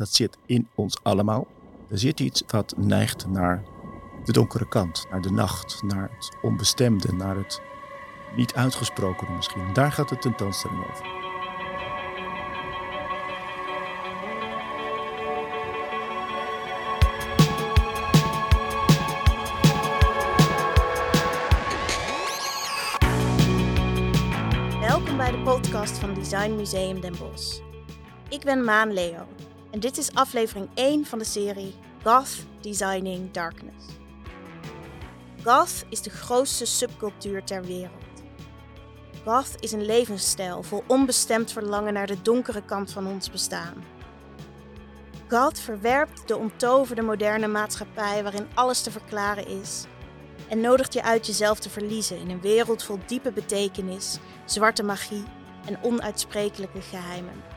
dat zit in ons allemaal. Er zit iets dat neigt naar de donkere kant, naar de nacht, naar het onbestemde, naar het niet uitgesproken misschien. Daar gaat de tentoonstelling over. Welkom bij de podcast van Design Museum Den Bosch. Ik ben Maan Leo en dit is aflevering 1 van de serie Goth Designing Darkness. Goth is de grootste subcultuur ter wereld. Goth is een levensstijl vol onbestemd verlangen naar de donkere kant van ons bestaan. Goth verwerpt de onttoverde moderne maatschappij waarin alles te verklaren is en nodigt je uit jezelf te verliezen in een wereld vol diepe betekenis, zwarte magie en onuitsprekelijke geheimen.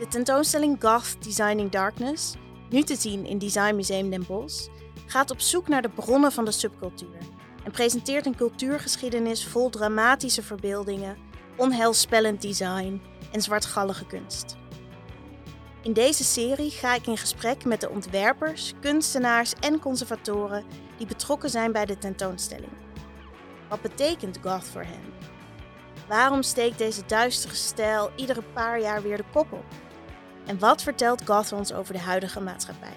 De tentoonstelling Goth Designing Darkness, nu te zien in Design Museum Den Bosch, gaat op zoek naar de bronnen van de subcultuur en presenteert een cultuurgeschiedenis vol dramatische verbeeldingen, onheilspellend design en zwartgallige kunst. In deze serie ga ik in gesprek met de ontwerpers, kunstenaars en conservatoren die betrokken zijn bij de tentoonstelling. Wat betekent goth voor hen? Waarom steekt deze duistere stijl iedere paar jaar weer de kop op? En wat vertelt goth ons over de huidige maatschappij?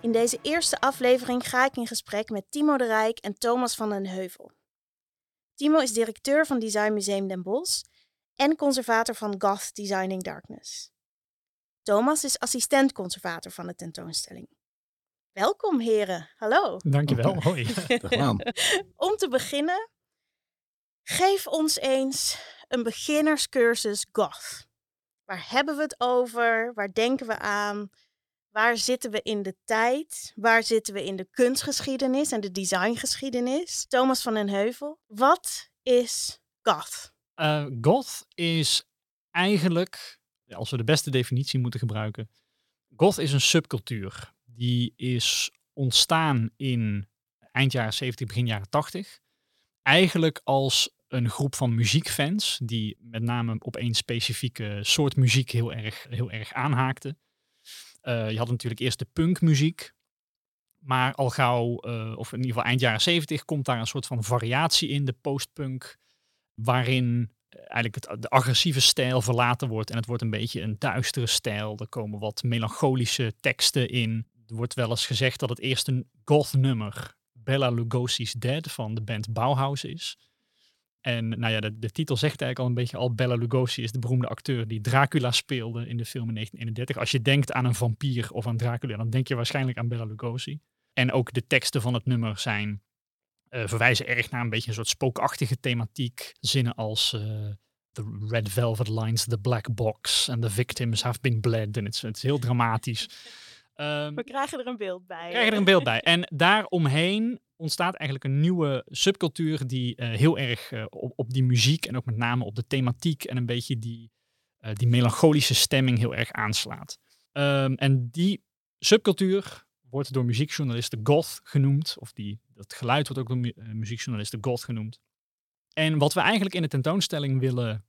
In deze eerste aflevering ga ik in gesprek met Timo de Rijk en Thomas van den Heuvel. Timo is directeur van Design Museum Den Bosch en conservator van Goth Designing Darkness. Thomas is assistent-conservator van de tentoonstelling. Welkom heren, hallo. Dankjewel, hoi. Om te beginnen, geef ons eens een beginnerscursus Goth. Waar hebben we het over? Waar denken we aan? Waar zitten we in de tijd? Waar zitten we in de kunstgeschiedenis en de designgeschiedenis? Thomas van den Heuvel, wat is goth? Uh, goth is eigenlijk, als we de beste definitie moeten gebruiken, goth is een subcultuur. Die is ontstaan in eind jaren 70, begin jaren 80. Eigenlijk als een groep van muziekfans die met name op één specifieke soort muziek heel erg, heel erg aanhaakten. Uh, je had natuurlijk eerst de punkmuziek. Maar al gauw, uh, of in ieder geval eind jaren 70, komt daar een soort van variatie in, de postpunk. Waarin eh, eigenlijk het, de agressieve stijl verlaten wordt. En het wordt een beetje een duistere stijl. Er komen wat melancholische teksten in. Er wordt wel eens gezegd dat het eerste goth nummer Bella Lugosi's Dead van de band Bauhaus is. En nou ja, de, de, titel zegt eigenlijk al een beetje al. Bella Lugosi is de beroemde acteur die Dracula speelde in de film in 1931. Als je denkt aan een vampier of aan Dracula, dan denk je waarschijnlijk aan Bella Lugosi. En ook de teksten van het nummer zijn, uh, verwijzen erg naar een beetje een soort spookachtige thematiek. Zinnen als uh, The red velvet lines the black box and the victims have been bled. En het het is heel dramatisch. Um, We krijgen er een beeld bij. We krijgen er een beeld bij. En daaromheen ontstaat eigenlijk een nieuwe subcultuur die uh, heel erg uh, op, op, die muziek en ook met name op de thematiek en een beetje die, uh, die melancholische stemming heel erg aanslaat. Um, en die subcultuur wordt door muziekjournalisten goth genoemd, of die, dat geluid wordt ook door mu muziekjournalisten goth genoemd. En wat we eigenlijk in de tentoonstelling willen,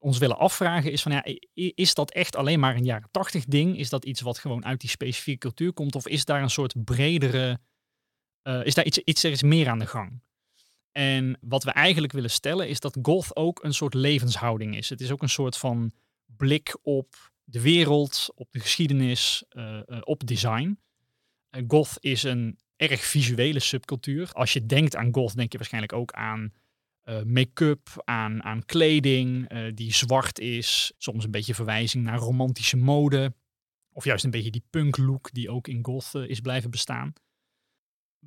ons willen afvragen is van ja, is dat echt alleen maar een jaren tachtig ding? Is dat iets wat gewoon uit die specifieke cultuur komt? Of is daar een soort bredere uh, is daar iets, iets, er is meer aan de gang. En wat we eigenlijk willen stellen is dat goth ook een soort levenshouding is. Het is ook een soort van blik op de wereld, op de geschiedenis, uh, uh, op design. goth is een erg visuele subcultuur. Als je denkt aan goth, denk je waarschijnlijk ook aan make-up, aan, aan kleding die zwart is. Soms een beetje verwijzing naar romantische mode. Of juist een beetje die punk look die ook in goth is blijven bestaan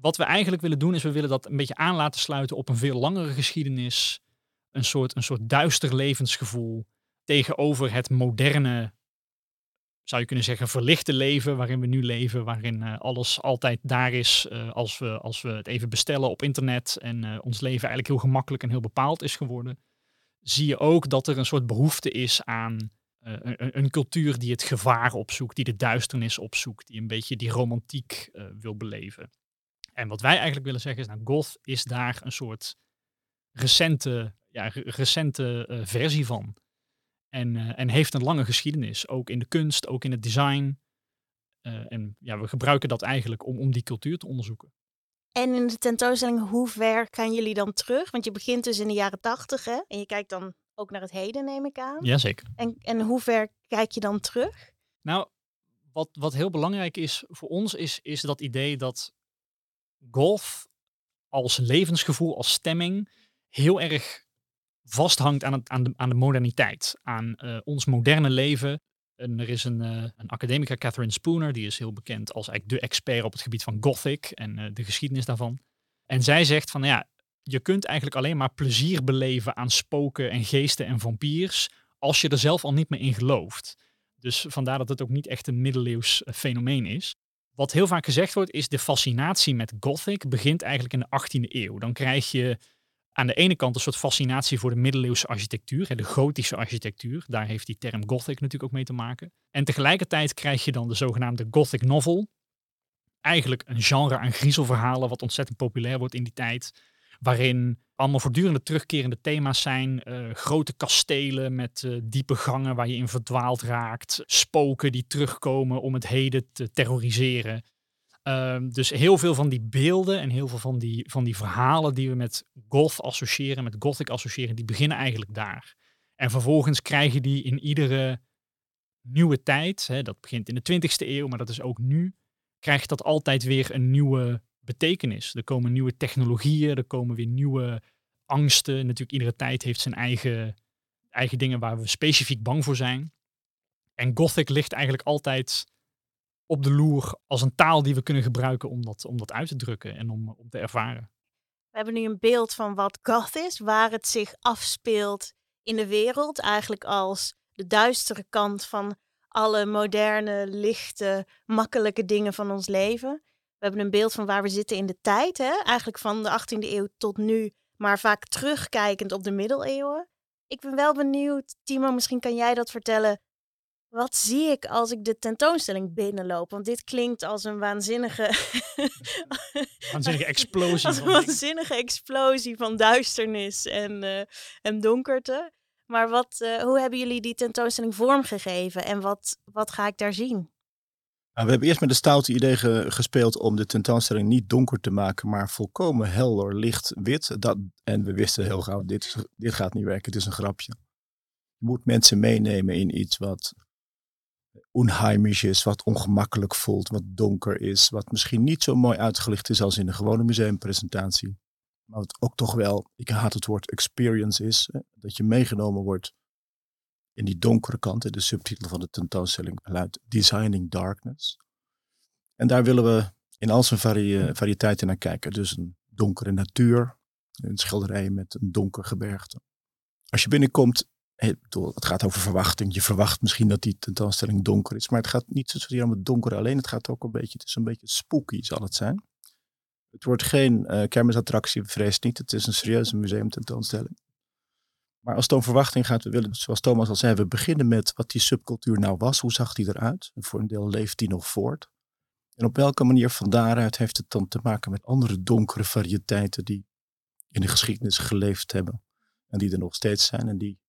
wat we eigenlijk willen doen, is we willen dat een beetje aan laten sluiten op een veel langere geschiedenis. Een soort, een soort duister levensgevoel tegenover het moderne, zou je kunnen zeggen, verlichte leven waarin we nu leven. Waarin uh, alles altijd daar is uh, als, we, als we het even bestellen op internet. En uh, ons leven eigenlijk heel gemakkelijk en heel bepaald is geworden. Zie je ook dat er een soort behoefte is aan een, een, cultuur die het gevaar opzoekt, die de duisternis opzoekt, die een beetje die romantiek wil beleven. En wat wij eigenlijk willen zeggen is, nou, goth is daar een soort recente, ja, recente versie van. En, eh, en heeft een lange geschiedenis, ook in de kunst, ook in het design. Eh, en ja, we gebruiken dat eigenlijk om, om die cultuur te onderzoeken. En in de tentoonstelling, hoe ver gaan jullie dan terug? Want je begint dus in de jaren tachtig, hè? En je kijkt dan ook naar het heden, neem ik aan. Jazeker. En, en hoe ver kijk je dan terug? Nou, wat, wat heel belangrijk is voor ons, is, is dat idee dat golf als levensgevoel, als stemming, heel erg vasthangt aan, aan, de, aan de moderniteit, aan uh, ons moderne leven. En er is een, uh, een academica, Catherine Spooner, die is heel bekend als eigenlijk de expert op het gebied van Gothic en uh, de geschiedenis daarvan. En zij zegt van ja, je kunt eigenlijk alleen maar plezier beleven aan spoken en geesten en vampiers als je er zelf al niet meer in gelooft. Dus vandaar dat het ook niet echt een middeleeuws fenomeen is. Wat heel vaak gezegd wordt, is de fascinatie met Gothic begint eigenlijk in de 18e eeuw. Dan krijg je aan de ene kant een soort fascinatie voor de middeleeuwse architectuur, de gotische architectuur. Daar heeft die term Gothic natuurlijk ook mee te maken. En tegelijkertijd krijg je dan de zogenaamde Gothic novel. Eigenlijk een genre aan griezelverhalen wat ontzettend populair wordt in die tijd. Waarin allemaal voortdurende terugkerende thema's zijn. Uh, grote kastelen met uh, diepe gangen waar je in verdwaald raakt. Spoken die terugkomen om het heden te terroriseren. Uh, dus heel veel van die beelden en heel veel van die, van die verhalen die we met goth associëren, met gothic associëren, die beginnen eigenlijk daar. En vervolgens krijg je die in iedere nieuwe tijd, hè, dat begint in de 20ste eeuw, maar dat is ook nu, krijgt dat altijd weer een nieuwe betekenis. Er komen nieuwe technologieën, er komen weer nieuwe angsten. Natuurlijk, iedere tijd heeft zijn eigen, eigen dingen waar we specifiek bang voor zijn. En Gothic ligt eigenlijk altijd op de loer als een taal die we kunnen gebruiken om dat, om dat uit te drukken en om, om te ervaren. We hebben nu een beeld van wat goth is, waar het zich afspeelt in de wereld. Eigenlijk als de duistere kant van alle moderne, lichte, makkelijke dingen van ons leven. We hebben een beeld van waar we zitten in de tijd. Hè? Eigenlijk van de 18e eeuw tot nu, maar vaak terugkijkend op de middeleeuwen. Ik ben wel benieuwd, Timo, misschien kan jij dat vertellen. Wat zie ik als ik de tentoonstelling binnenloop? Want dit klinkt als een waanzinnige. waanzinnige explosie. als een waanzinnige explosie van duisternis en, uh, en donkerte. Maar wat, uh, hoe hebben jullie die tentoonstelling vormgegeven en wat, wat ga ik daar zien? Nou, we hebben eerst met de stoute idee ge gespeeld om de tentoonstelling niet donker te maken, maar volkomen helder, licht, wit. Dat, en we wisten heel gauw, dit, dit gaat niet werken, het is een grapje. Je moet mensen meenemen in iets wat onheimisch is, wat ongemakkelijk voelt, wat donker is, wat misschien niet zo mooi uitgelicht is als in een gewone museumpresentatie. Maar wat ook toch wel, ik haat het woord experience is, hè, dat je meegenomen wordt in die donkere kant. De subtitel van de tentoonstelling luidt Designing Darkness. En daar willen we in al zijn vari variëteiten naar kijken. Dus een donkere natuur, een schilderij met een donker gebergte. Als je binnenkomt, het gaat over verwachting. Je verwacht misschien dat die tentoonstelling donker is, maar het gaat niet zozeer om het donker alleen. Het gaat ook een beetje, het is een beetje spooky zal het zijn. Het wordt geen uh, kermisattractie, vrees niet. Het is een serieuze museumtentoonstelling. Maar als het om verwachting gaat, we willen, zoals Thomas al zei, we beginnen met wat die subcultuur nou was. Hoe zag die eruit? En voor een deel leeft die nog voort. En op welke manier van daaruit heeft het dan te maken met andere donkere variëteiten die in de geschiedenis geleefd hebben. En die er nog steeds zijn. En die,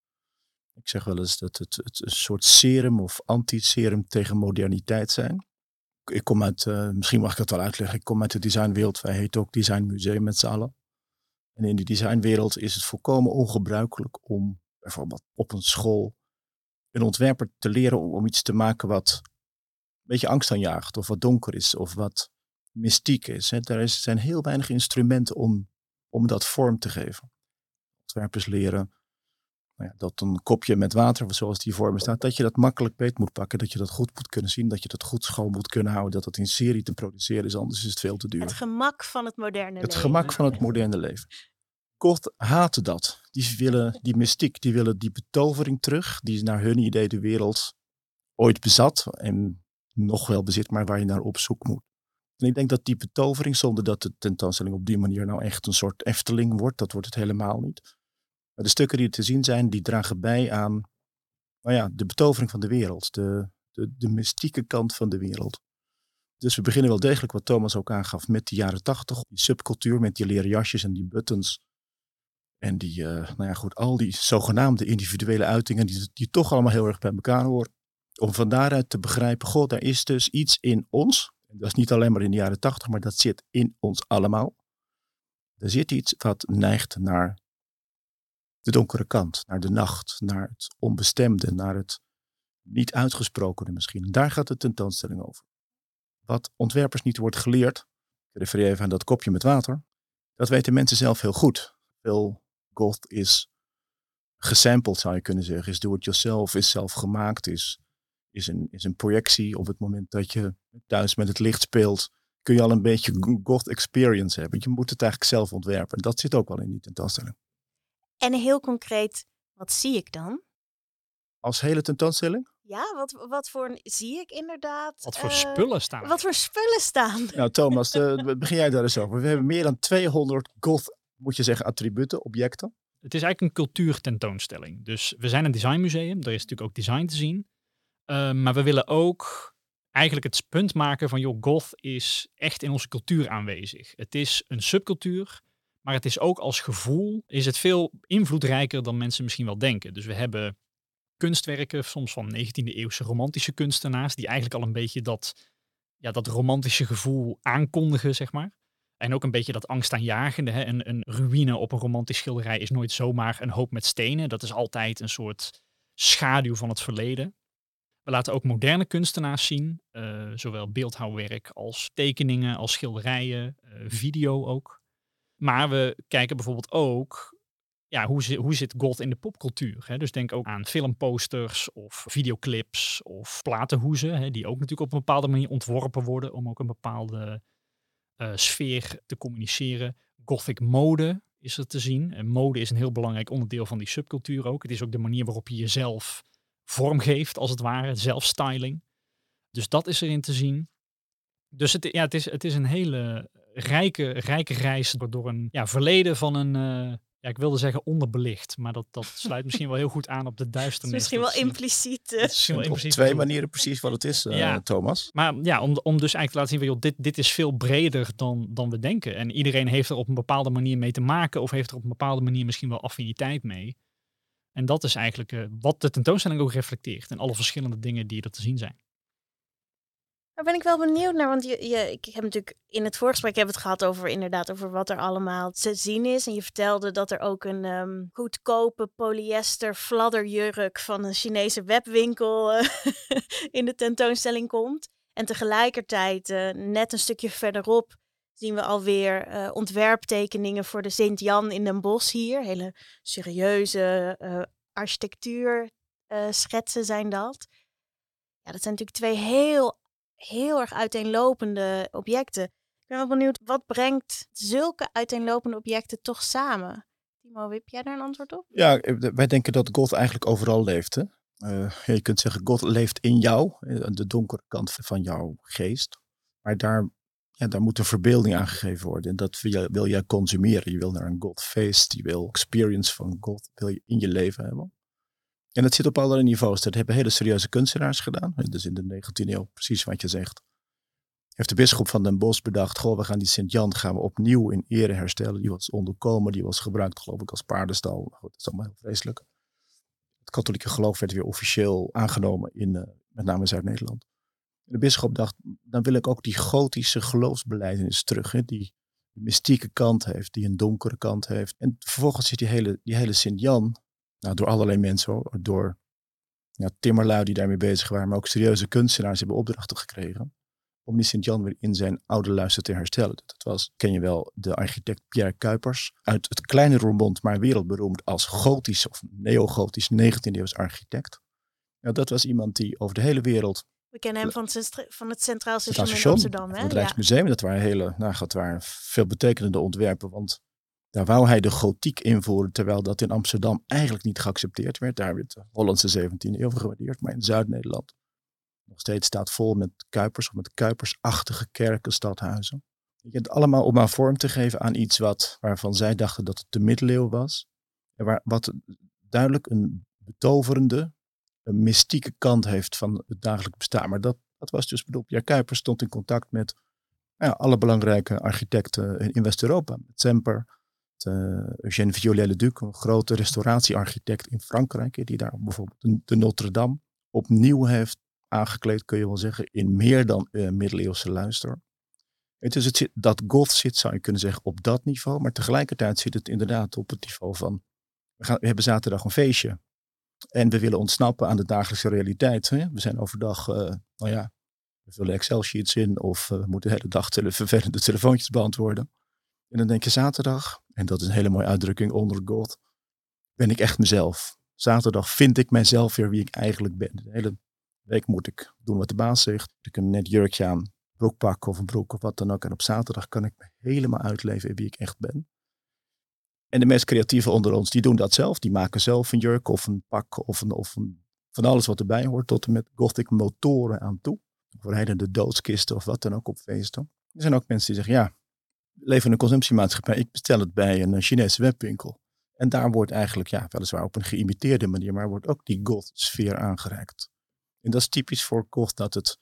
ik zeg wel eens dat het, een soort serum of anti-serum tegen moderniteit zijn. Ik kom uit, uh, misschien mag ik dat wel uitleggen, ik kom uit de designwereld. Wij heten ook Design Museum met z'n allen. En in de designwereld is het volkomen ongebruikelijk om bijvoorbeeld op een school een ontwerper te leren om, om iets te maken wat een beetje angst aanjaagt, of wat donker is, of wat mystiek is. Er zijn heel weinig instrumenten om, om dat vorm te geven. Ontwerpers leren nou ja, dat een kopje met water, zoals die vorm staat, dat je dat makkelijk beet moet pakken, dat je dat goed moet kunnen zien, dat je dat goed schoon moet kunnen houden, dat dat in serie te produceren is, anders is het veel te duur. Het gemak van het moderne het leven. Het gemak van het moderne leven. Kort haten dat. Die willen die mystiek, die willen die betovering terug, die naar hun idee de wereld ooit bezat en nog wel bezit, maar waar je naar op zoek moet. En ik denk dat die betovering, zonder dat de tentoonstelling op die manier nou echt een soort Efteling wordt, dat wordt het helemaal niet. De stukken die te zien zijn, die dragen bij aan nou ja, de betovering van de wereld, de, de, de mystieke kant van de wereld. Dus we beginnen wel degelijk, wat Thomas ook aangaf, met de jaren tachtig, die subcultuur met die leren jasjes en die buttons. En die, eh, nou ja, goed, al die zogenaamde individuele uitingen, die, die toch allemaal heel erg bij elkaar horen. Om van daaruit te begrijpen, god, daar is dus iets in ons. En dat is niet alleen maar in de jaren tachtig, maar dat zit in ons allemaal. Er zit iets wat neigt naar de donkere kant, naar de nacht, naar het onbestemde, naar het niet uitgesprokene misschien. daar gaat de tentoonstelling over. Wat ontwerpers niet wordt geleerd, ik refereer even aan dat kopje met water, dat weten mensen zelf heel goed. Veel goth is gesampled, zou je kunnen zeggen, is do-it-yourself, is zelf gemaakt, is, is, een, is een projectie. Op het moment dat je thuis met het licht speelt, kun je al een beetje goth experience hebben. Je moet het eigenlijk zelf ontwerpen. Dat zit ook wel in die tentoonstelling. En heel concreet, wat zie ik dan? Als hele tentoonstelling? Ja, wat, wat voor zie ik inderdaad? Wat voor uh, spullen staan Wat voor spullen staan? Nou, Thomas, uh, begin jij daar eens over. We hebben meer dan 200 goth, moet je zeggen, attributen, objecten. Het is eigenlijk een cultuurtentoonstelling. Dus we zijn een designmuseum, daar is natuurlijk ook design te zien. Uh, maar we willen ook eigenlijk het punt maken van, joh, goth is echt in onze cultuur aanwezig. Het is een subcultuur, maar het is ook als gevoel, is het veel invloedrijker dan mensen misschien wel denken. Dus we hebben kunstwerken, soms van 19e eeuwse romantische kunstenaars, die eigenlijk al een beetje dat, ja, dat romantische gevoel aankondigen, zeg maar. En ook een beetje dat angstaanjagende. Hè? Een, een ruïne op een romantisch schilderij is nooit zomaar een hoop met stenen. Dat is altijd een soort schaduw van het verleden. We laten ook moderne kunstenaars zien, uh, zowel beeldhouwwerk als tekeningen, als schilderijen, uh, video ook. Maar we kijken bijvoorbeeld ook ja, hoe, hoe zit God in de popcultuur? Hè? Dus denk ook aan filmposters of videoclips of platenhoezen, hè, die ook natuurlijk op een bepaalde manier ontworpen worden om ook een bepaalde uh, sfeer te communiceren. Gothic mode is er te zien. En mode is een heel belangrijk onderdeel van die subcultuur ook. Het is ook de manier waarop je jezelf vormgeeft, als het ware, zelfstyling. Dus dat is erin te zien. Dus het, ja, het, is, het is een hele rijke, rijke reis door een ja, verleden van een, uh, ja, ik wilde zeggen onderbelicht, maar dat, dat sluit misschien wel heel goed aan op de duisternis. misschien wel impliciet. Uh. Misschien wel impliciet. Op twee manieren precies wat het is, uh, ja. Thomas. Maar ja, om, om dus eigenlijk te laten zien, van, joh, dit, dit is veel breder dan, dan we denken. En iedereen heeft er op een bepaalde manier mee te maken of heeft er op een bepaalde manier misschien wel affiniteit mee. En dat is eigenlijk uh, wat de tentoonstelling ook reflecteert en alle verschillende dingen die er te zien zijn. Daar ben ik wel benieuwd naar, want je, je, ik heb natuurlijk in het voorgesprek hebben het gehad over inderdaad over wat er allemaal te zien is. En je vertelde dat er ook een um, goedkope polyester fladderjurk van een Chinese webwinkel uh, in de tentoonstelling komt. En tegelijkertijd, uh, net een stukje verderop, zien we alweer uh, ontwerptekeningen voor de Sint-Jan in Den Bosch hier. Hele serieuze architectuur schetsen zijn dat. Ja, dat zijn natuurlijk twee heel heel erg uiteenlopende objecten. Ik ben wel benieuwd, wat brengt zulke uiteenlopende objecten toch samen? Timo, heb jij daar een antwoord op? Ja, wij denken dat God eigenlijk overal leeft. Hè? Uh, je kunt zeggen, God leeft in jou, eh, de donkere kant van jouw geest. Maar daar, ja, daar moet een verbeelding aan gegeven worden. En dat wil jij, wil jij consumeren. Je wil naar een God-feest, je wil experience van God wil je in je leven hebben. En dat zit op allerlei niveaus. Dat hebben hele serieuze kunstenaars gedaan. Dus in de 19e eeuw, precies wat je zegt. Heeft de bisschop van Den Bosch bedacht, goh, we gaan die Sint-Jan gaan we opnieuw in ere herstellen. Die was onderkomen, die was gebruikt geloof ik als paardenstal. Goed, dat is allemaal heel vreselijk. Het katholieke geloof werd weer officieel aangenomen in uh, met name Zuid-Nederland. De bisschop dacht, dan wil ik ook die gotische geloofsbeleidenis terug. Hè, die mystieke kant heeft, die een donkere kant heeft. En vervolgens zit die hele, die hele Sint-Jan, nou, door allerlei mensen, door ja, timmerlui die daarmee bezig waren, maar ook serieuze kunstenaars hebben opdrachten gekregen om die Sint-Jan weer in zijn oude luister te herstellen. Dat was, ken je wel, de architect Pierre Kuipers uit het kleine Roermond, maar wereldberoemd als gotisch of neogotisch 19e-eeuws architect. Nou, dat was iemand die over de hele wereld we kennen hem van het, van het Centraal Station, in Amsterdam. Hè? Het Rijksmuseum, dat waren hele, nou, dat waren veelbetekenende ontwerpen. Want daar wou hij de gotiek invoeren, terwijl dat in Amsterdam eigenlijk niet geaccepteerd werd. Daar werd de Hollandse 17e eeuw gewaardeerd, maar in Zuid-Nederland nog steeds staat vol met kuipers of met kuipersachtige kerken, stadhuizen. Het allemaal om maar vorm te geven aan iets wat, waarvan zij dachten dat het de middeleeuwen was. En waar, wat duidelijk een betoverende, een mystieke kant heeft van het dagelijks bestaan. Maar dat, dat was dus bedoeld. Ja, Kuipers stond in contact met ja, alle belangrijke architecten in West-Europa. Met Semper, Eugène Viollet-le-Duc, een grote restauratiearchitect in Frankrijk, die daar bijvoorbeeld de, Notre Dame opnieuw heeft aangekleed, kun je wel zeggen, in meer dan uh, middeleeuwse luister. Het is het, dat goth zit, zou je kunnen zeggen, op dat niveau, maar tegelijkertijd zit het inderdaad op het niveau van, we, gaan, we hebben zaterdag een feestje en we willen ontsnappen aan de dagelijkse realiteit. Hè? We zijn overdag, uh, nou ja, we vullen Excel-sheets in of we moeten de hele dag tele vervelende telefoontjes beantwoorden. En dan denk je zaterdag, en dat is een hele mooie uitdrukking onder God, ben ik echt mezelf. Zaterdag vind ik mijzelf weer wie ik eigenlijk ben. De hele week moet ik doen wat de baas zegt. Ik kan net jurkje aan, broek of een broek of wat dan ook. En op zaterdag kan ik me helemaal uitleven wie ik echt ben. En de meest creatieve onder ons, die doen dat zelf. Die maken zelf een jurk of een pak of, een, of een, van alles wat erbij hoort. Tot en met gothic motoren aan toe. Of de doodskisten of wat dan ook op feesten. Er zijn ook mensen die zeggen, ja, leven in een consumptiemaatschappij. Ik bestel het bij een Chinese webwinkel. En daar wordt eigenlijk, ja, weliswaar op een geïmiteerde manier, maar wordt ook die goth-sfeer aangereikt. En dat is typisch voor goth dat het,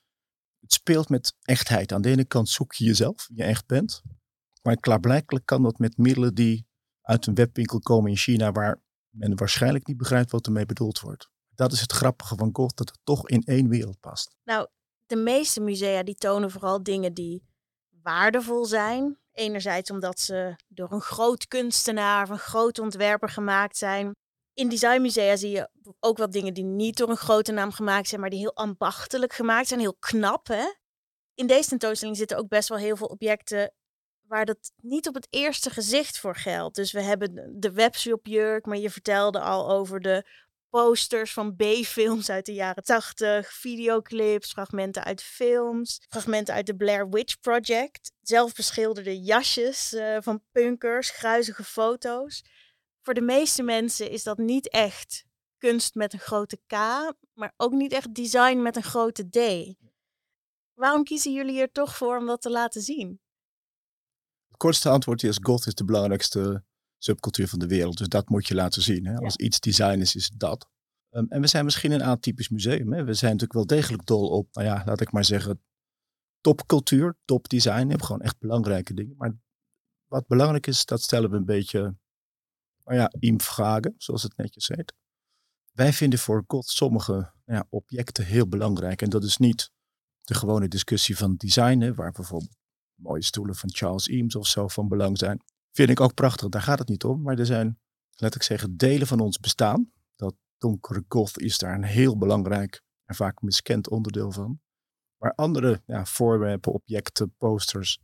het speelt met echtheid. Aan de ene kant zoek je jezelf, wie je echt bent. Maar klaarblijkelijk kan dat met middelen die uit een webwinkel komen in China, waar men waarschijnlijk niet begrijpt wat ermee bedoeld wordt. Dat is het grappige van goth, dat het toch in één wereld past. Nou, de meeste musea die tonen vooral dingen die waardevol zijn. Enerzijds omdat ze door een groot kunstenaar of een groot ontwerper gemaakt zijn. In designmusea zie je ook wel dingen die niet door een grote naam gemaakt zijn, maar die heel ambachtelijk gemaakt zijn, heel knap. Hè? In deze tentoonstelling zitten ook best wel heel veel objecten waar dat niet op het eerste gezicht voor geldt. Dus we hebben de webshop maar je vertelde al over de posters van B-films uit de jaren 80, videoclips, fragmenten uit films, fragmenten uit de Blair Witch Project, zelf beschilderde jasjes uh, van punkers, gruizige foto's. Voor de meeste mensen is dat niet echt kunst met een grote K, maar ook niet echt design met een grote D. Waarom kiezen jullie er toch voor om dat te laten zien? Het kortste antwoord is: goth is de belangrijkste subcultuur van de wereld. Dus dat moet je laten zien. Hè? Als iets design is, is dat. Um, en we zijn misschien een atypisch museum. Hè? We zijn natuurlijk wel degelijk dol op, nou ja, laat ik maar zeggen, topcultuur, topdesign. We hebben gewoon echt belangrijke dingen. Maar wat belangrijk is, dat stellen we een beetje, nou ja, in vragen, zoals het netjes heet. Wij vinden voor God sommige nou ja, objecten heel belangrijk. En dat is niet de gewone discussie van design, hè, waar bijvoorbeeld mooie stoelen van Charles Eames of zo van belang zijn. Vind ik ook prachtig, daar gaat het niet om. Maar er zijn, laat ik zeggen, delen van ons bestaan. Dat donkere goth is daar een heel belangrijk en vaak miskend onderdeel van. Maar andere ja, voorwerpen, objecten, posters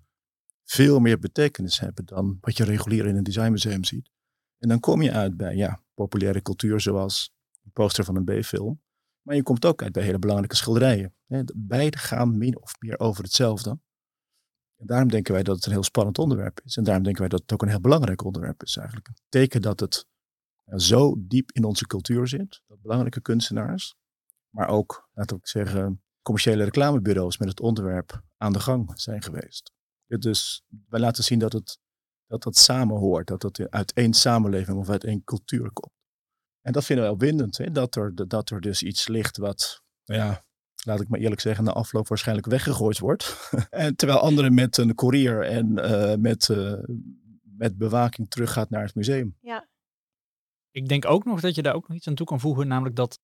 veel meer betekenis hebben dan wat je regulier in een designmuseum ziet. En dan kom je uit bij ja, populaire cultuur zoals een poster van een B-film. Maar je komt ook uit bij hele belangrijke schilderijen. Beide gaan min of meer over hetzelfde. En daarom denken wij dat het een heel spannend onderwerp is. En daarom denken wij dat het ook een heel belangrijk onderwerp is eigenlijk. Een teken dat het zo diep in onze cultuur zit. Dat belangrijke kunstenaars, maar ook, laten we zeggen, commerciële reclamebureaus met het onderwerp aan de gang zijn geweest. Dus wij laten zien dat het, dat, dat samenhoort, dat het uit één samenleving of uit één cultuur komt. En dat vinden we opwindend, hè? Dat, er, dat er dus iets ligt wat, nou ja, laat ik maar eerlijk zeggen, na afloop waarschijnlijk weggegooid wordt. en terwijl anderen met een courier en uh, met, uh, met bewaking teruggaat naar het museum. Ja. Ik denk ook nog dat je daar ook nog iets aan toe kan voegen, namelijk dat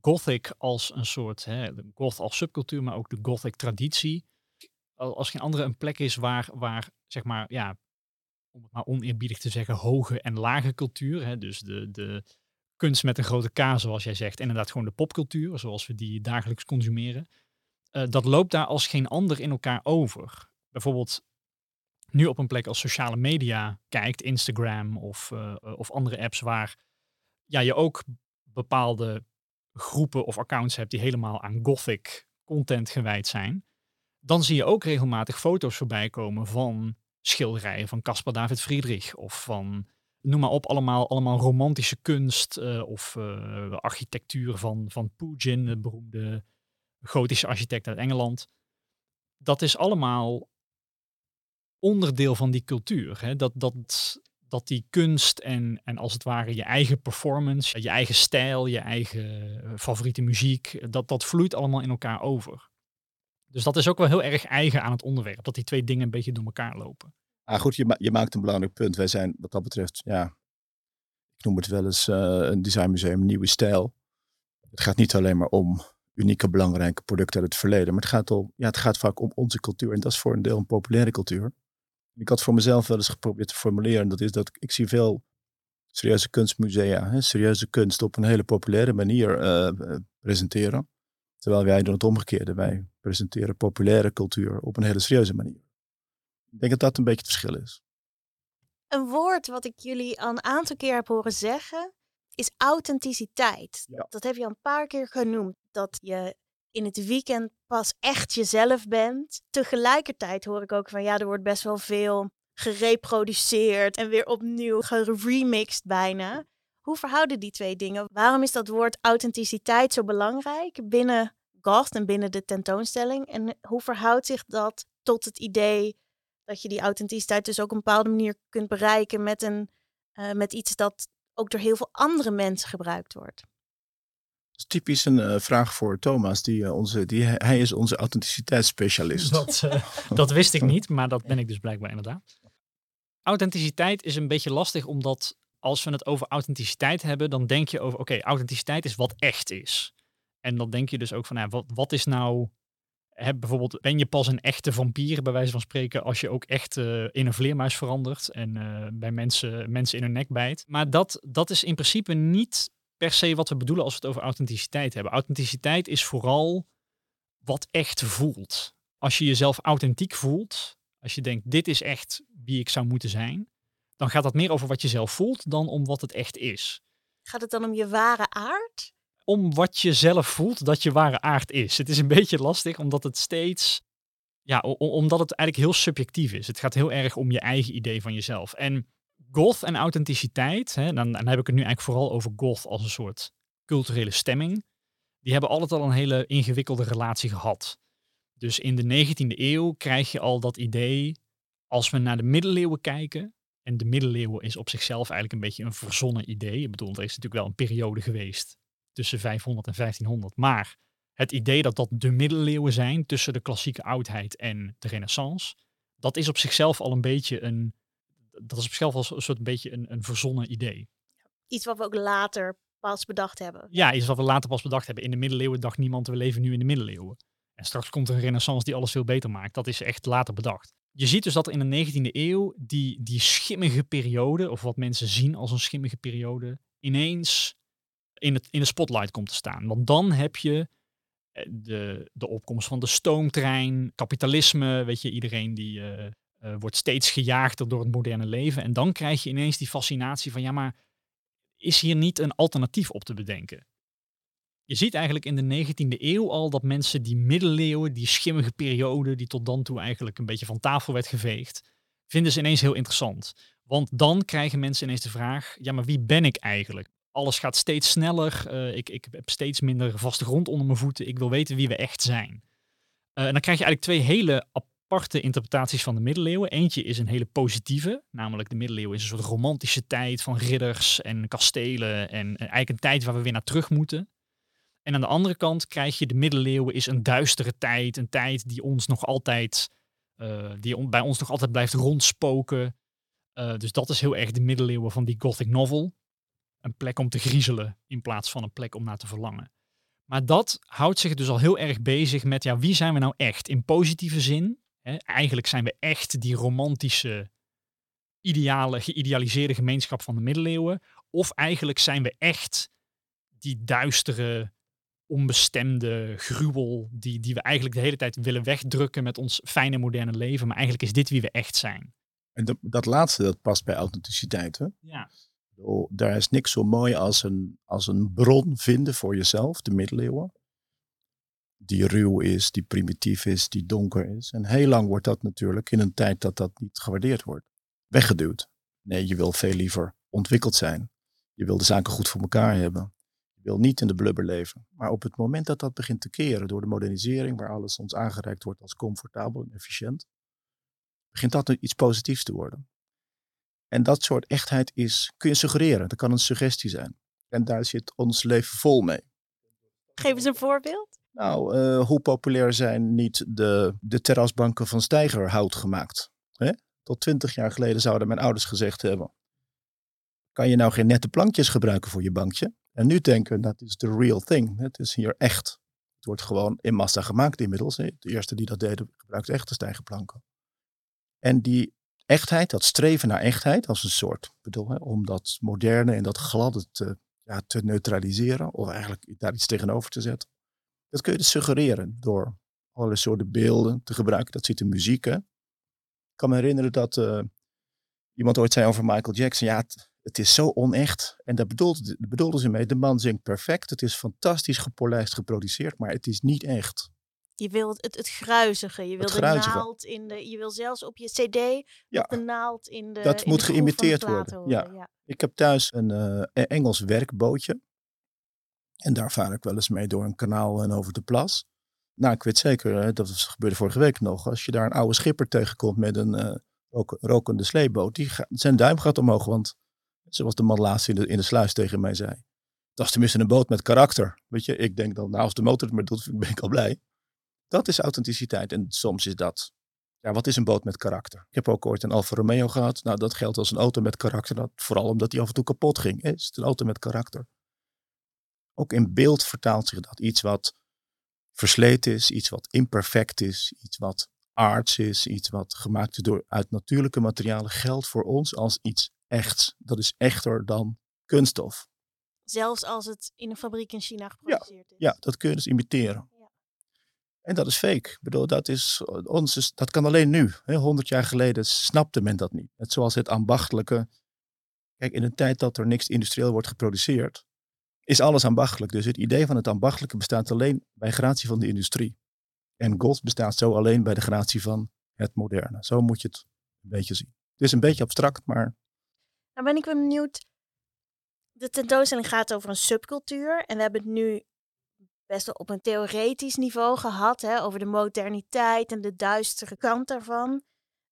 Gothic als een soort, hè, de goth als subcultuur, maar ook de Gothic traditie, als geen andere een plek is waar, waar zeg maar, ja, om het maar oneerbiedig te zeggen, hoge en lage cultuur, hè, dus de, de kunst met een grote K, zoals jij zegt, inderdaad gewoon de popcultuur, zoals we die dagelijks consumeren, uh, dat loopt daar als geen ander in elkaar over. Bijvoorbeeld nu op een plek als sociale media kijkt, Instagram of, uh, of andere apps waar ja, je ook bepaalde groepen of accounts hebt die helemaal aan gothic content gewijd zijn, dan zie je ook regelmatig foto's voorbij komen van schilderijen van Caspar David Friedrich of van noem maar op, allemaal, allemaal romantische kunst uh, of uh, architectuur van, van Pugin, de beroemde gotische architect uit Engeland. Dat is allemaal onderdeel van die cultuur. Hè? Dat, dat, dat die kunst en, en als het ware je eigen performance, je eigen stijl, je eigen eh, favoriete muziek, dat, dat vloeit allemaal in elkaar over. Dus dat is ook wel heel erg eigen aan het onderwerp, dat die twee dingen een beetje door elkaar lopen. Ah, goed, je, je, maakt een belangrijk punt. Wij zijn wat dat betreft, ja, ik noem het wel eens uh, een designmuseum nieuwe stijl. Het gaat niet alleen maar om unieke, belangrijke producten uit het verleden, maar het gaat, om, ja, het gaat vaak om onze cultuur. En dat is voor een deel een populaire cultuur. Ik had voor mezelf wel eens geprobeerd te formuleren. Dat is dat ik zie veel serieuze kunstmusea, hè, serieuze kunst op een hele populaire manier uh, presenteren. Terwijl wij doen het omgekeerde. Wij presenteren populaire cultuur op een hele serieuze manier. Ik denk dat dat een beetje het verschil is. Een woord wat ik jullie al een aantal keer heb horen zeggen, is authenticiteit. Dat heb je al een paar keer genoemd. Dat je in het weekend pas echt jezelf bent. Tegelijkertijd hoor ik ook van ja, er wordt best wel veel gereproduceerd en weer opnieuw geremixed bijna. Hoe verhouden die twee dingen? Waarom is dat woord authenticiteit zo belangrijk binnen Goth en binnen de tentoonstelling? En hoe verhoudt zich dat tot het idee dat je die authenticiteit dus ook op een bepaalde manier kunt bereiken met, een, uh, met iets dat ook door heel veel andere mensen gebruikt wordt? Dat is typisch een uh, vraag voor Thomas. Die, uh, onze, die, hij is onze authenticiteitsspecialist. Dat, dat wist ik niet, maar dat ben ik dus blijkbaar inderdaad. Authenticiteit is een beetje lastig, omdat als we het over authenticiteit hebben, dan denk je over, oké, authenticiteit is wat echt is. En dan denk je dus ook van, ja, wat, wat is nou, hè, bijvoorbeeld, ben je pas een echte vampier, bij wijze van spreken, als je ook echt uh, in een vleermuis verandert en uh, bij mensen, mensen in hun nek bijt. Maar dat, dat is in principe niet per se wat we bedoelen als we het over authenticiteit hebben. Authenticiteit is vooral wat echt voelt. Als je jezelf authentiek voelt, als je denkt, dit is echt wie ik zou moeten zijn, dan gaat dat meer over wat je zelf voelt dan om wat het echt is. Gaat het dan om je ware aard? Om wat je zelf voelt dat je ware aard is. Het is een beetje lastig omdat het steeds, ja, omdat het eigenlijk heel subjectief is. Het gaat heel erg om je eigen idee van jezelf. En goth en authenticiteit, hè, dan, dan heb ik het nu eigenlijk vooral over goth als een soort culturele stemming. Die hebben altijd al een hele ingewikkelde relatie gehad. Dus in de 19e eeuw krijg je al dat idee, als we naar de middeleeuwen kijken, en de middeleeuwen is op zichzelf eigenlijk een beetje een verzonnen idee. Ik bedoel, er is natuurlijk wel een periode geweest tussen 500 en 1500. Maar het idee dat dat de middeleeuwen zijn tussen de klassieke oudheid en de renaissance, dat is op zichzelf al een beetje een, dat is op zichzelf al een soort beetje een, een verzonnen idee. Iets wat we ook later pas bedacht hebben. Ja, iets wat we later pas bedacht hebben. In de middeleeuwen dacht niemand, we leven nu in de middeleeuwen. En straks komt er een renaissance die alles veel beter maakt. Dat is echt later bedacht je ziet dus dat in de 19e eeuw die, die schimmige periode, of wat mensen zien als een schimmige periode, ineens in, het, in de spotlight komt te staan. Want dan heb je eh, de, de opkomst van de stoomtrein, kapitalisme, weet je, iedereen die uh, uh, wordt steeds gejaagder door het moderne leven. En dan krijg je ineens die fascinatie van, ja, maar is hier niet een alternatief op te bedenken? je ziet eigenlijk in de 19e eeuw al dat mensen die middeleeuwen, die schimmige periode, die tot dan toe eigenlijk een beetje van tafel werd geveegd, vinden ze ineens heel interessant. Want dan krijgen mensen ineens de vraag, ja, maar wie ben ik eigenlijk? Alles gaat steeds sneller, uh, ik, ik heb steeds minder vaste grond onder mijn voeten, ik wil weten wie we echt zijn. Uh, en dan krijg je eigenlijk twee hele aparte interpretaties van de middeleeuwen. Eentje is een hele positieve, namelijk de middeleeuwen is een soort romantische tijd van ridders en kastelen en eigenlijk een tijd waar we weer naar terug moeten. En aan de andere kant krijg je de middeleeuwen is een duistere tijd. Een tijd die ons nog altijd, die bij ons nog altijd blijft rondspoken. Dus dat is heel erg de middeleeuwen van die gothic novel. Een plek om te griezelen in plaats van een plek om naar te verlangen. Maar dat houdt zich dus al heel erg bezig met, ja, wie zijn we nou echt? In positieve zin. Hè? Eigenlijk zijn we echt die romantische, ideale, geïdealiseerde gemeenschap van de middeleeuwen. Of eigenlijk zijn we echt die duistere, onbestemde gruwel die, die we eigenlijk de hele tijd willen wegdrukken met ons fijne moderne leven. Maar eigenlijk is dit wie we echt zijn. En dat, dat laatste, dat past bij authenticiteit. Hè? Ja. Daar is niks zo mooi als een, als een bron vinden voor jezelf, de middeleeuwen. Die ruw is, die primitief is, die donker is. En heel lang wordt dat natuurlijk in een tijd dat dat niet gewaardeerd wordt. Weggeduwd. Nee, je wil veel liever ontwikkeld zijn. Je wil de zaken goed voor elkaar hebben wil niet in de blubber leven. Maar op het moment dat dat begint te keren door de modernisering, waar alles ons aangereikt wordt als comfortabel en efficiënt, begint dat iets positiefs te worden. En dat soort echtheid is, kun je suggereren, dat kan een suggestie zijn. En daar zit ons leven vol mee. Geef eens een voorbeeld. Nou, uh, hoe populair zijn niet de, de terrasbanken van stijgerhout gemaakt? Hè? Tot twintig jaar geleden zouden mijn ouders gezegd hebben, kan je nou geen nette plankjes gebruiken voor je bankje? En nu denken, dat is the real thing. Het is hier echt. Het wordt gewoon in massa gemaakt inmiddels. De eerste die dat deden gebruikte echte stijgerplanken. En die echtheid, dat streven naar echtheid, als een soort, bedoel, hè, om dat moderne en dat gladde te, ja, te neutraliseren, of eigenlijk daar iets tegenover te zetten. Dat kun je dus suggereren door allerlei soorten beelden te gebruiken. Dat zit in muziek. Ik kan me herinneren dat uh, iemand ooit zei over Michael Jackson, ja, het, is zo onecht. En daar bedoelde, bedoelde ze mee, de man zingt perfect, het is fantastisch gepolijst geproduceerd, maar het is niet echt. Je wil het, het gruizige, je wil de naald in de, je wil zelfs op je cd ja. de naald in de Dat moet geïmiteerd worden. Ja. Ik heb thuis een uh, Engels werkbootje. En daar vaar ik wel eens mee door een kanaal en over de plas. Nou, ik weet zeker, dat gebeurde vorige week nog. Als je daar een oude schipper tegenkomt met een uh, rokende sleeboot, die gaat, zijn duim gaat omhoog. Want zoals de man laatst in de, in de sluis tegen mij zei. Dat is tenminste een boot met karakter. Weet je, ik denk dan, nou als de motor het maar doet, ben ik al blij. Dat is authenticiteit. En soms is dat, ja, wat is een boot met karakter? Ik heb ook ooit een Alfa Romeo gehad. Nou, dat geldt als een auto met karakter. Dat, vooral omdat die af en toe kapot ging. Is het een auto met karakter? Ook in beeld vertaalt zich dat. Iets wat versleten is, iets wat imperfect is, iets wat aards is, iets wat gemaakt is door, uit natuurlijke materialen, geldt voor ons als iets echts. Dat is echter dan kunststof. Zelfs als het in een fabriek in China geproduceerd is. Ja, dat kun je dus imiteren. En dat is fake. Ik bedoel, dat, is, ons dat kan alleen nu. Honderd jaar geleden snapte men dat niet. Net zoals het ambachtelijke. Kijk, in een tijd dat er niks industrieel wordt geproduceerd, is alles ambachtelijk. Dus het idee van het ambachtelijke bestaat alleen bij gratie van de industrie. En God bestaat zo alleen bij de gratie van het moderne. Zo moet je het een beetje zien. Het is een beetje abstract, maar. Nou ben ik benieuwd. De tentoonstelling gaat over een subcultuur. En we hebben het nu best op een theoretisch niveau gehad, hè, over de moderniteit en de duistere kant daarvan.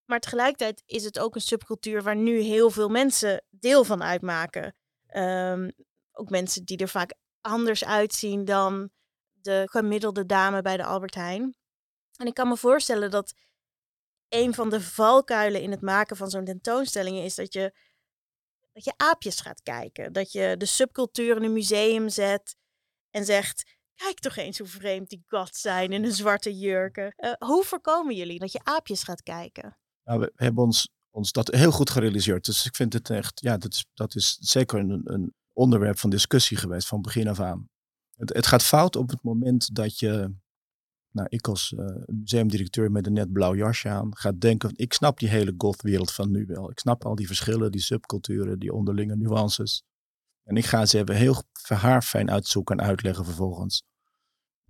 Maar tegelijkertijd is het ook een subcultuur waar nu heel veel mensen deel van uitmaken. Um, ook mensen die er vaak anders uitzien dan de gemiddelde dame bij de Albert Heijn. En ik kan me voorstellen dat een van de valkuilen in het maken van zo'n tentoonstelling is dat je, dat je aapjes gaat kijken. Dat je de subcultuur in een museum zet en zegt: Kijk toch eens hoe vreemd die gods zijn in een zwarte jurken. Uh, hoe voorkomen jullie dat je aapjes gaat kijken? Nou, we hebben ons, ons dat heel goed gerealiseerd. Dus ik vind het echt, ja, dat is, dat is zeker een, een onderwerp van discussie geweest van begin af aan. Het, het gaat fout op het moment dat je, nou, ik als uh, museumdirecteur met een net blauw jasje aan, gaat denken, ik snap die hele gothwereld van nu wel. Ik snap al die verschillen, die subculturen, die onderlinge nuances. En ik ga ze even heel haarfijn uitzoeken en uitleggen vervolgens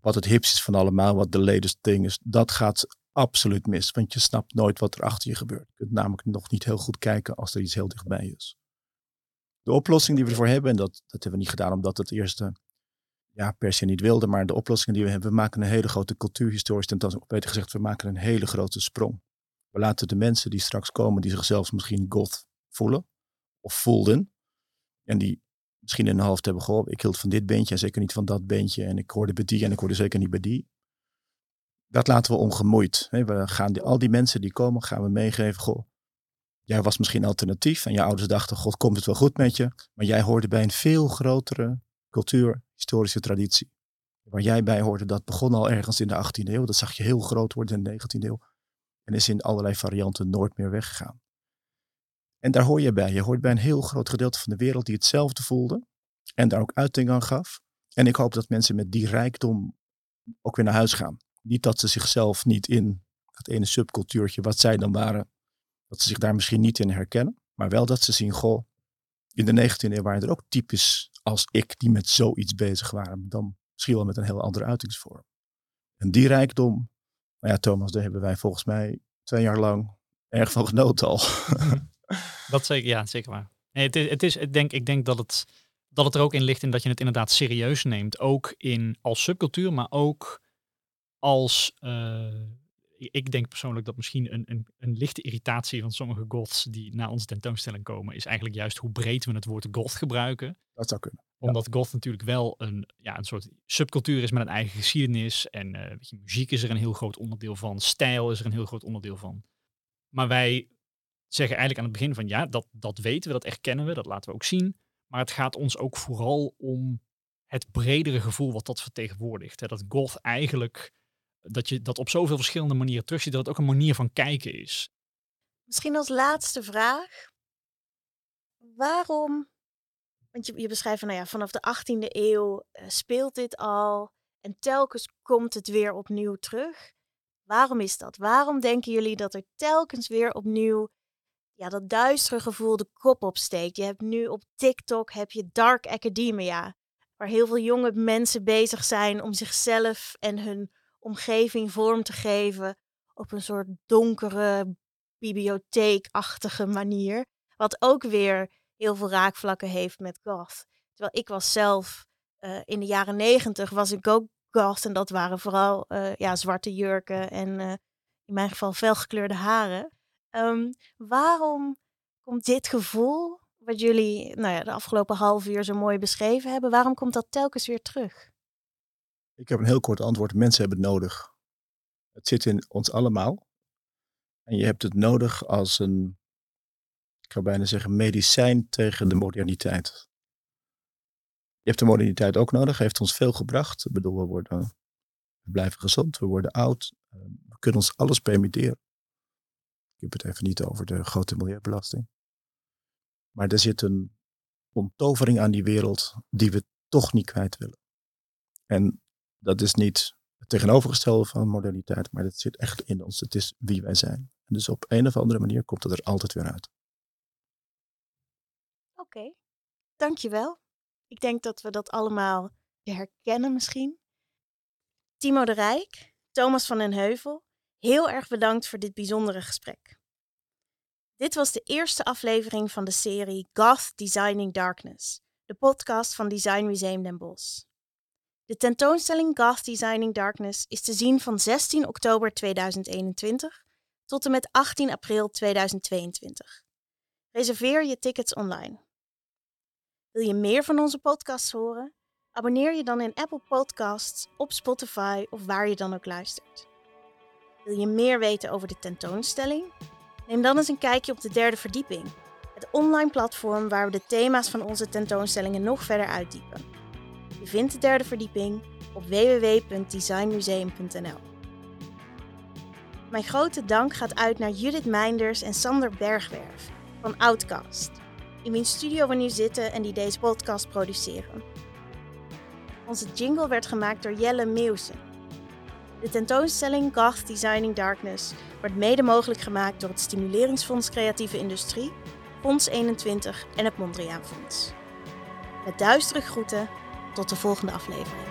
wat het hipst is van allemaal, wat de latest thing is, dat gaat absoluut mis. Want je snapt nooit wat er achter je gebeurt. Je kunt namelijk nog niet heel goed kijken als er iets heel dichtbij is. De oplossing die we ervoor hebben, en dat, dat hebben we niet gedaan omdat het eerste ja, per se niet wilde, maar de oplossing die we hebben, we maken een hele grote cultuurhistorische tentoonstelling. Beter gezegd, we maken een hele grote sprong. We laten de mensen die straks komen, die zichzelf misschien goth voelen, of voelden, en die misschien in een half hebben gehoord. Ik hield van dit beentje en zeker niet van dat beentje. En ik hoorde bij die en ik hoorde zeker niet bij die. Dat laten we ongemoeid. We gaan die, al die mensen die komen, gaan we meegeven. Goh, jij was misschien alternatief en je ouders dachten, god, komt het wel goed met je. Maar jij hoorde bij een veel grotere cultuur, historische traditie. Waar jij bij hoorde, dat begon al ergens in de 18e eeuw. Dat zag je heel groot worden in de 19e eeuw. En is in allerlei varianten nooit meer weggegaan. En daar hoor je bij. Je hoort bij een heel groot gedeelte van de wereld die hetzelfde voelde en daar ook uiting aan gaf. En ik hoop dat mensen met die rijkdom ook weer naar huis gaan. Niet dat ze zichzelf niet in dat ene subcultuurtje wat zij dan waren, dat ze zich daar misschien niet in herkennen. Maar wel dat ze zien, goh, in de 19e eeuw waren er ook types als ik die met zoiets bezig waren. Dan misschien wel met een heel andere uitingsvorm. En die rijkdom, nou ja, Thomas, daar hebben wij volgens mij twee jaar lang erg van genoten al. Dat zeker, ja, zeker waar. Nee, het is, het is, ik, denk, ik denk dat het, dat het er ook in ligt in dat je het inderdaad serieus neemt. Ook in, als subcultuur, maar ook als... Uh, ik denk persoonlijk dat misschien een, een, een lichte irritatie van sommige goths die naar onze tentoonstelling komen, is eigenlijk juist hoe breed we het woord goth gebruiken. Dat zou kunnen. Omdat ja. goth natuurlijk wel een, ja, een soort subcultuur is met een eigen geschiedenis. En uh, je, muziek is er een heel groot onderdeel van. Stijl is er een heel groot onderdeel van. Maar wij zeggen eigenlijk aan het begin van ja, dat, dat weten we, dat erkennen we, dat laten we ook zien. Maar het gaat ons ook vooral om het bredere gevoel wat dat vertegenwoordigt. Hè? Dat goth eigenlijk, dat je dat op zoveel verschillende manieren terugziet, dat het ook een manier van kijken is. Misschien als laatste vraag. Waarom, want je, je beschrijft van, nou ja, vanaf de 18e eeuw uh, speelt dit al en telkens komt het weer opnieuw terug. Waarom is dat? Waarom denken jullie dat er telkens weer opnieuw ja, dat duistere gevoel de kop opsteekt? Je hebt nu op TikTok heb je Dark Academia, waar heel veel jonge mensen bezig zijn om zichzelf en hun omgeving vorm te geven op een soort donkere, bibliotheekachtige manier. Wat ook weer heel veel raakvlakken heeft met goth. Terwijl ik was zelf uh, in de jaren negentig was ik ook goth en dat waren vooral uh, ja, zwarte jurken en uh, in mijn geval felgekleurde haren. Um, waarom komt dit gevoel, wat jullie nou ja, de afgelopen half uur zo mooi beschreven hebben, waarom komt dat telkens weer terug? Ik heb een heel kort antwoord. Mensen hebben het nodig. Het zit in ons allemaal. En je hebt het nodig als een, ik zou bijna zeggen, medicijn tegen de moderniteit. Je hebt de moderniteit ook nodig, heeft ons veel gebracht. Ik bedoel, we, worden, we blijven gezond, we worden oud, ehm, we kunnen ons alles permitteren. Ik heb het even niet over de grote milieubelasting. Maar er zit een onttovering aan die wereld die we toch niet kwijt willen. En dat is niet het tegenovergestelde van moderniteit, maar dat zit echt in ons. Het is wie wij zijn. Dus op een of andere manier komt het er altijd weer uit. Oké, dankjewel. Ik denk dat we dat allemaal herkennen misschien. Timo de Rijk, Thomas van den Heuvel, heel erg bedankt voor dit bijzondere gesprek. Dit was de eerste aflevering van de serie Goth Designing Darkness, de podcast van Design Museum Den Bosch. De tentoonstelling Goth Designing Darkness is te zien van 16 oktober 2021 tot en met 18 april 2022. Reserveer je tickets online. Wil je meer van onze podcasts horen? Abonneer je dan in Apple Podcasts, op Spotify of waar je dan ook luistert. Wil je meer weten over de tentoonstelling? Neem dan eens een kijkje op de derde verdieping, het online platform waar we de thema's van onze tentoonstellingen nog verder uitdiepen. Je vindt de derde verdieping op www.designmuseum.nl. Mijn grote dank gaat uit naar Judith Meinders en Sander Bergwerf van Outcast in mijn studio we nu zitten en die deze podcast produceren. Onze jingle werd gemaakt door Jelle Meeuwsen. De tentoonstelling Goth Designing Darkness wordt mede mogelijk gemaakt door het Stimuleringsfonds Creatieve Industrie, Fonds 21 en het Mondriaan Fonds. Met duistere groeten, tot de volgende aflevering.